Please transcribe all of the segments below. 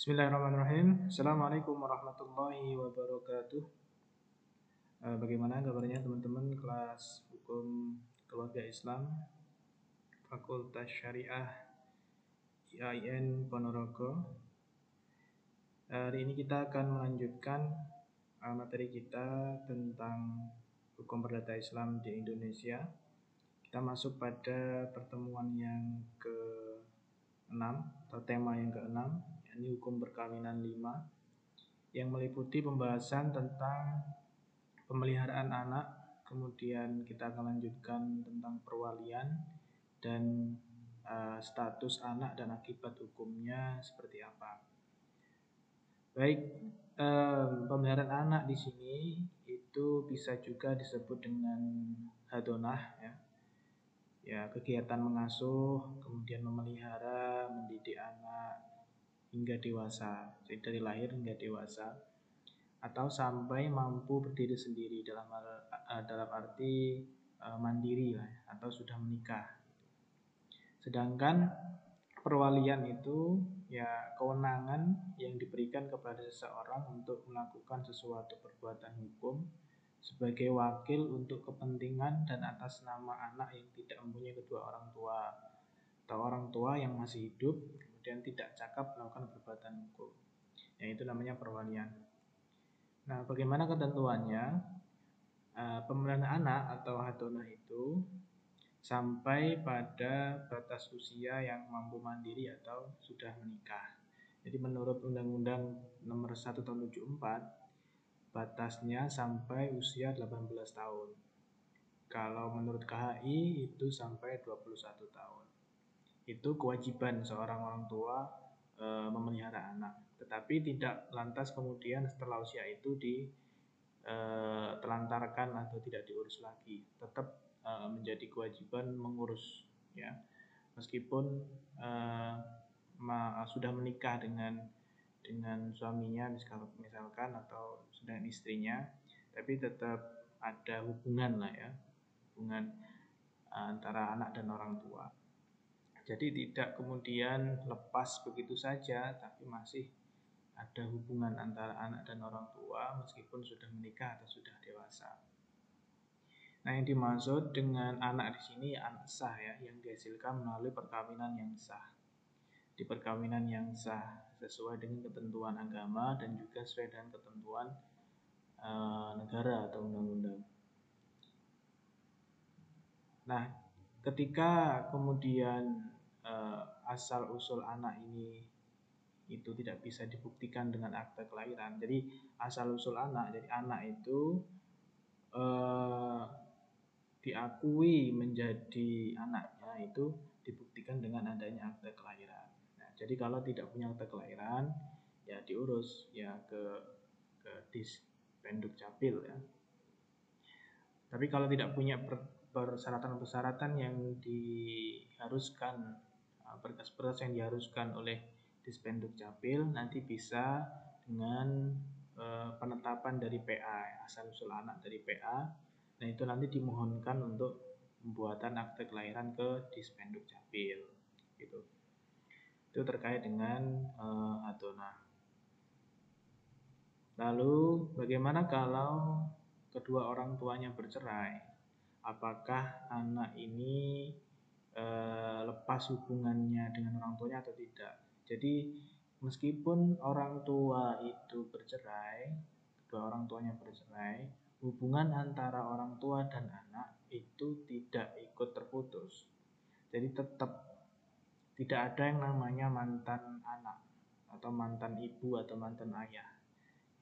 Bismillahirrahmanirrahim. Assalamualaikum warahmatullahi wabarakatuh. Eh, bagaimana kabarnya teman-teman kelas hukum keluarga Islam Fakultas Syariah IAIN Ponorogo. Hari ini kita akan melanjutkan eh, materi kita tentang hukum perdata Islam di Indonesia. Kita masuk pada pertemuan yang ke-6 atau tema yang ke-6 ini hukum perkawinan 5 yang meliputi pembahasan tentang pemeliharaan anak, kemudian kita akan lanjutkan tentang perwalian dan uh, status anak dan akibat hukumnya seperti apa. Baik, um, pemeliharaan anak di sini itu bisa juga disebut dengan hadonah ya. Ya, kegiatan mengasuh, kemudian memelihara, mendidik anak, hingga dewasa, jadi dari lahir hingga dewasa, atau sampai mampu berdiri sendiri dalam dalam arti uh, mandiri lah, atau sudah menikah. Sedangkan perwalian itu ya kewenangan yang diberikan kepada seseorang untuk melakukan sesuatu perbuatan hukum sebagai wakil untuk kepentingan dan atas nama anak yang tidak mempunyai kedua orang tua atau orang tua yang masih hidup kemudian tidak cakap melakukan perbuatan hukum. Yang itu namanya perwalian. Nah, bagaimana ketentuannya? Uh, pemeliharaan anak atau hadonah itu sampai pada batas usia yang mampu mandiri atau sudah menikah. Jadi menurut Undang-Undang Nomor 1 Tahun 74 batasnya sampai usia 18 tahun. Kalau menurut KHI itu sampai 21 tahun itu kewajiban seorang orang tua e, memelihara anak. Tetapi tidak lantas kemudian setelah usia itu di e, telantarkan atau tidak diurus lagi. Tetap e, menjadi kewajiban mengurus ya. Meskipun e, ma, sudah menikah dengan dengan suaminya misalkan atau dengan istrinya, tapi tetap ada hubungan lah ya, hubungan antara anak dan orang tua. Jadi tidak kemudian lepas begitu saja, tapi masih ada hubungan antara anak dan orang tua meskipun sudah menikah atau sudah dewasa. Nah, yang dimaksud dengan anak di sini ya anak sah ya, yang dihasilkan melalui perkawinan yang sah. Di perkawinan yang sah sesuai dengan ketentuan agama dan juga sesuai dengan ketentuan e, negara atau undang-undang. Nah, ketika kemudian uh, asal usul anak ini itu tidak bisa dibuktikan dengan akte kelahiran. Jadi asal usul anak, jadi anak itu uh, diakui menjadi anaknya itu dibuktikan dengan adanya akte kelahiran. Nah, jadi kalau tidak punya akte kelahiran, ya diurus ya ke ke dis penduk capil ya. Tapi kalau tidak punya persyaratan-persyaratan yang diharuskan berkas-berkas yang diharuskan oleh Dispenduk Capil nanti bisa dengan e, penetapan dari PA asal usul anak dari PA nah itu nanti dimohonkan untuk pembuatan akte kelahiran ke Dispenduk Capil gitu. Itu terkait dengan e, adona. Lalu bagaimana kalau kedua orang tuanya bercerai? Apakah anak ini Eh, lepas hubungannya dengan orang tuanya atau tidak. Jadi meskipun orang tua itu bercerai, kedua orang tuanya bercerai, hubungan antara orang tua dan anak itu tidak ikut terputus. Jadi tetap tidak ada yang namanya mantan anak atau mantan ibu atau mantan ayah.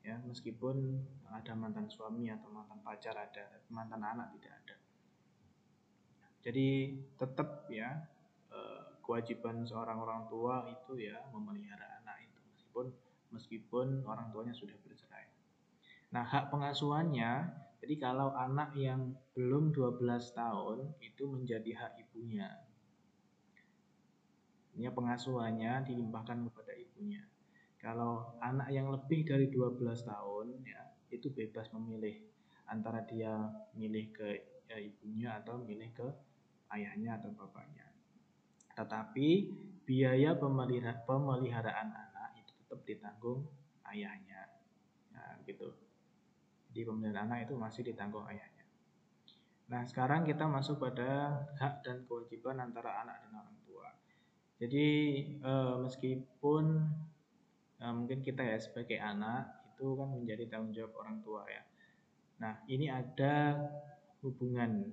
Ya, meskipun ada mantan suami atau mantan pacar ada, mantan anak tidak ada. Jadi tetap ya eh, kewajiban seorang orang tua itu ya memelihara anak itu meskipun meskipun orang tuanya sudah bercerai. Nah, hak pengasuhannya jadi kalau anak yang belum 12 tahun itu menjadi hak ibunya. Ini pengasuhannya dilimpahkan kepada ibunya. Kalau anak yang lebih dari 12 tahun ya itu bebas memilih antara dia milih ke ya, ibunya atau milih ke ayahnya atau bapaknya. Tetapi biaya pemeliharaan anak itu tetap ditanggung ayahnya. Nah gitu. Jadi pembelian anak itu masih ditanggung ayahnya. Nah sekarang kita masuk pada hak dan kewajiban antara anak dan orang tua. Jadi eh, meskipun eh, mungkin kita ya sebagai anak itu kan menjadi tanggung jawab orang tua ya. Nah ini ada hubungan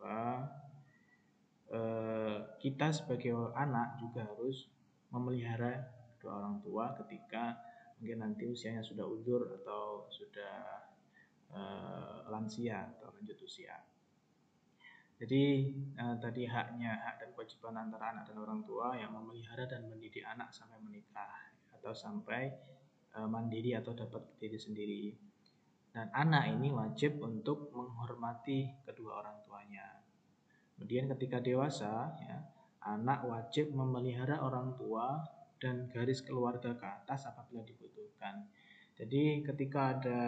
apa eh, kita sebagai anak juga harus memelihara kedua orang tua ketika mungkin nanti usianya sudah undur atau sudah uh, lansia atau lanjut usia. Jadi uh, tadi haknya hak dan kewajiban antara anak dan orang tua yang memelihara dan mendidik anak sampai menikah atau sampai mandiri atau dapat berdiri sendiri. Dan anak ini wajib untuk menghormati kedua orang tuanya. Kemudian ketika dewasa, ya, anak wajib memelihara orang tua dan garis keluarga ke atas apabila dibutuhkan. Jadi ketika ada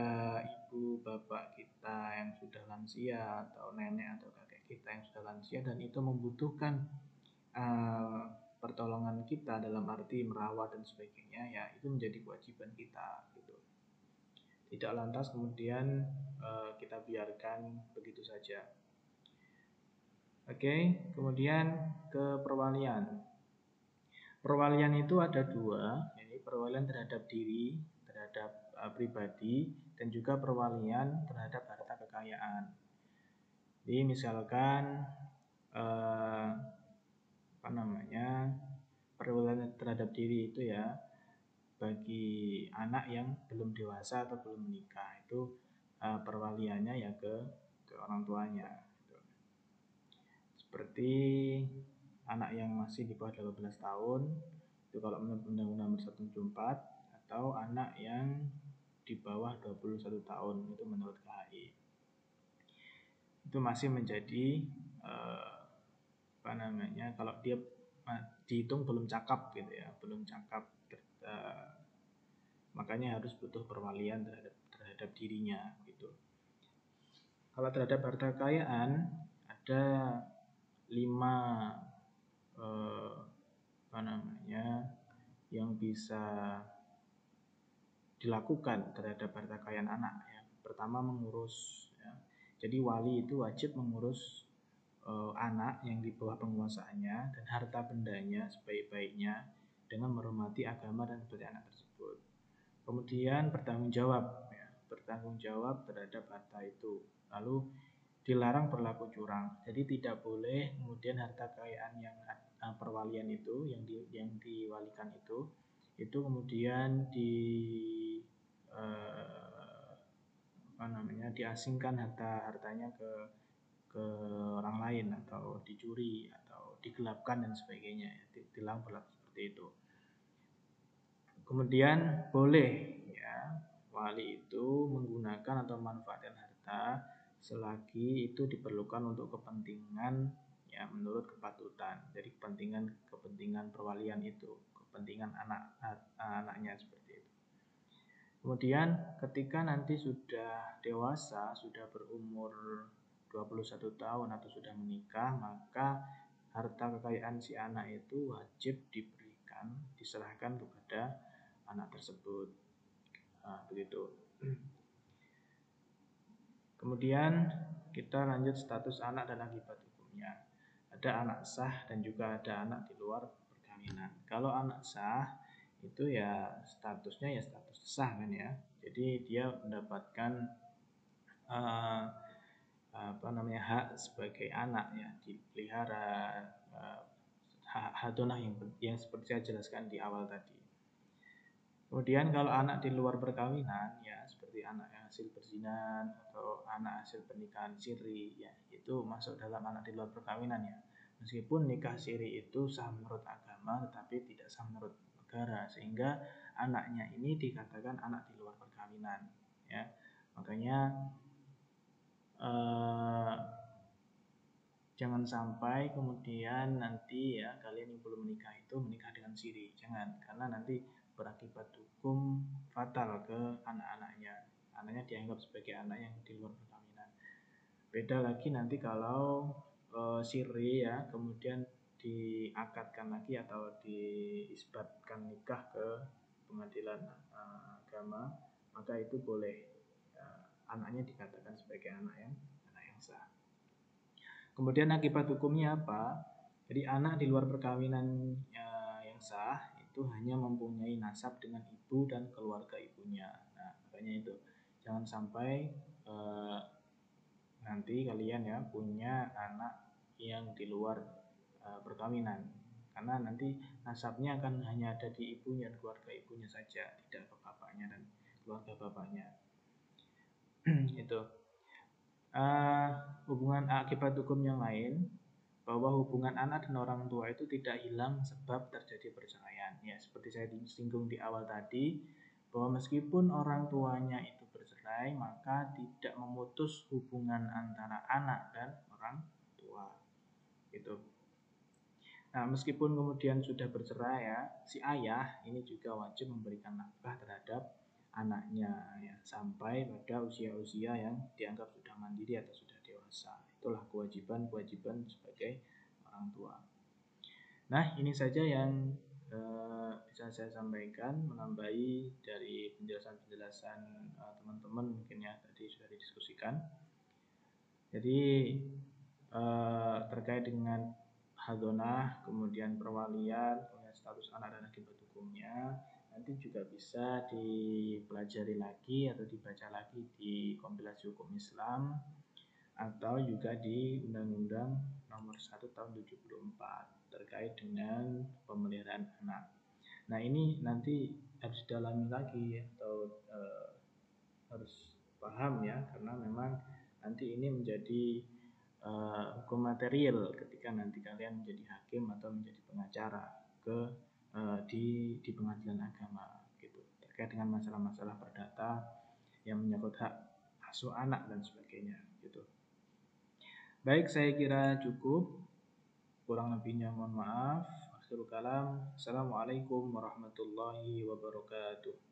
ibu bapak kita yang sudah lansia atau nenek atau kakek kita yang sudah lansia dan itu membutuhkan uh, pertolongan kita dalam arti merawat dan sebagainya ya itu menjadi kewajiban kita. Tidak lantas kemudian uh, kita biarkan begitu saja. Oke, kemudian ke perwalian. Perwalian itu ada dua, ini perwalian terhadap diri, terhadap uh, pribadi, dan juga perwalian terhadap harta kekayaan. Jadi misalkan uh, apa namanya perwalian terhadap diri itu ya bagi anak yang belum dewasa atau belum menikah itu uh, perwaliannya ya ke ke orang tuanya. Gitu. Seperti anak yang masih di bawah 18 tahun itu kalau menurut Undang-Undang Nomor 174 atau anak yang di bawah 21 tahun itu menurut KHI itu masih menjadi eh, apa namanya kalau dia dihitung belum cakap gitu ya belum cakap eh, makanya harus butuh perwalian terhadap terhadap dirinya gitu kalau terhadap harta kekayaan ada lima eh, apa namanya yang bisa dilakukan terhadap harta kekayaan anak ya. Pertama mengurus ya. Jadi wali itu wajib mengurus eh, anak yang di bawah penguasaannya dan harta bendanya sebaik-baiknya dengan menghormati agama dan budaya anak tersebut. Kemudian bertanggung jawab ya, bertanggung jawab terhadap harta itu. Lalu dilarang berlaku curang. Jadi tidak boleh kemudian harta kekayaan yang uh, perwalian itu yang di yang diwalikan itu itu kemudian di uh, apa namanya diasingkan harta hartanya ke ke orang lain atau dicuri atau digelapkan dan sebagainya dilarang berlaku seperti itu kemudian boleh ya. Wali itu menggunakan atau manfaatkan harta selagi itu diperlukan untuk kepentingan ya menurut kepatutan. Jadi kepentingan kepentingan perwalian itu kepentingan anak anaknya seperti itu. Kemudian ketika nanti sudah dewasa sudah berumur 21 tahun atau sudah menikah maka harta kekayaan si anak itu wajib diberikan diserahkan kepada anak tersebut nah, begitu kemudian kita lanjut status anak dan akibat hukumnya ada anak sah dan juga ada anak di luar perkawinan. Kalau anak sah itu ya statusnya ya status sah kan ya. Jadi dia mendapatkan uh, apa namanya hak sebagai anak ya dipelihara uh, hak donah yang yang seperti saya jelaskan di awal tadi. Kemudian kalau anak di luar perkawinan ya seperti anak hasil perzinan atau anak hasil pernikahan siri ya itu masuk dalam anak di luar perkawinan ya. Meskipun nikah siri itu sah menurut agama tetapi tidak sah menurut negara sehingga anaknya ini dikatakan anak di luar perkawinan ya. Makanya eh, jangan sampai kemudian nanti ya kalian yang belum menikah itu menikah dengan siri. Jangan karena nanti berakibat hukum fatal ke anak-anaknya. Anaknya dianggap sebagai anak yang di luar perkawinan. Beda lagi nanti kalau uh, siri ya kemudian diakadkan lagi atau diisbatkan nikah ke pengadilan uh, agama maka itu boleh uh, anaknya dikatakan sebagai anak yang anak yang sah. Kemudian akibat hukumnya apa? Jadi anak di luar perkawinan uh, yang sah itu hanya mempunyai nasab dengan ibu dan keluarga ibunya. Nah, makanya itu. Jangan sampai uh, nanti kalian ya punya anak yang di luar uh, perkawinan. Karena nanti nasabnya akan hanya ada di ibunya dan keluarga ibunya saja tidak ke bapaknya dan keluarga bapaknya. Itu. Uh, hubungan akibat hukum yang lain bahwa hubungan anak dan orang tua itu tidak hilang sebab terjadi perceraian. Ya seperti saya singgung di awal tadi bahwa meskipun orang tuanya itu bercerai maka tidak memutus hubungan antara anak dan orang tua. Itu Nah, meskipun kemudian sudah bercerai ya, si ayah ini juga wajib memberikan nafkah terhadap anaknya ya. Sampai pada usia-usia yang dianggap sudah mandiri atau sudah dewasa. Itulah kewajiban-kewajiban sebagai orang tua. Nah, ini saja yang eh, bisa saya sampaikan menambahi dari penjelasan-penjelasan eh, teman-teman mungkin ya tadi sudah didiskusikan. Jadi eh, terkait dengan hadonah, kemudian perwalian, kemudian status anak dan akibat hukumnya, nanti juga bisa dipelajari lagi atau dibaca lagi di kompilasi hukum Islam atau juga di Undang-Undang Nomor 1 Tahun 74 terkait dengan pemeliharaan anak. Nah ini nanti harus dalami lagi atau e, harus paham ya karena memang nanti ini menjadi uh, hukum material ketika nanti kalian menjadi hakim atau menjadi pengacara ke uh, di di pengadilan agama gitu terkait dengan masalah-masalah perdata yang menyangkut hak asuh anak dan sebagainya gitu. Baik, saya kira cukup. Kurang lebihnya mohon maaf. Assalamualaikum warahmatullahi wabarakatuh.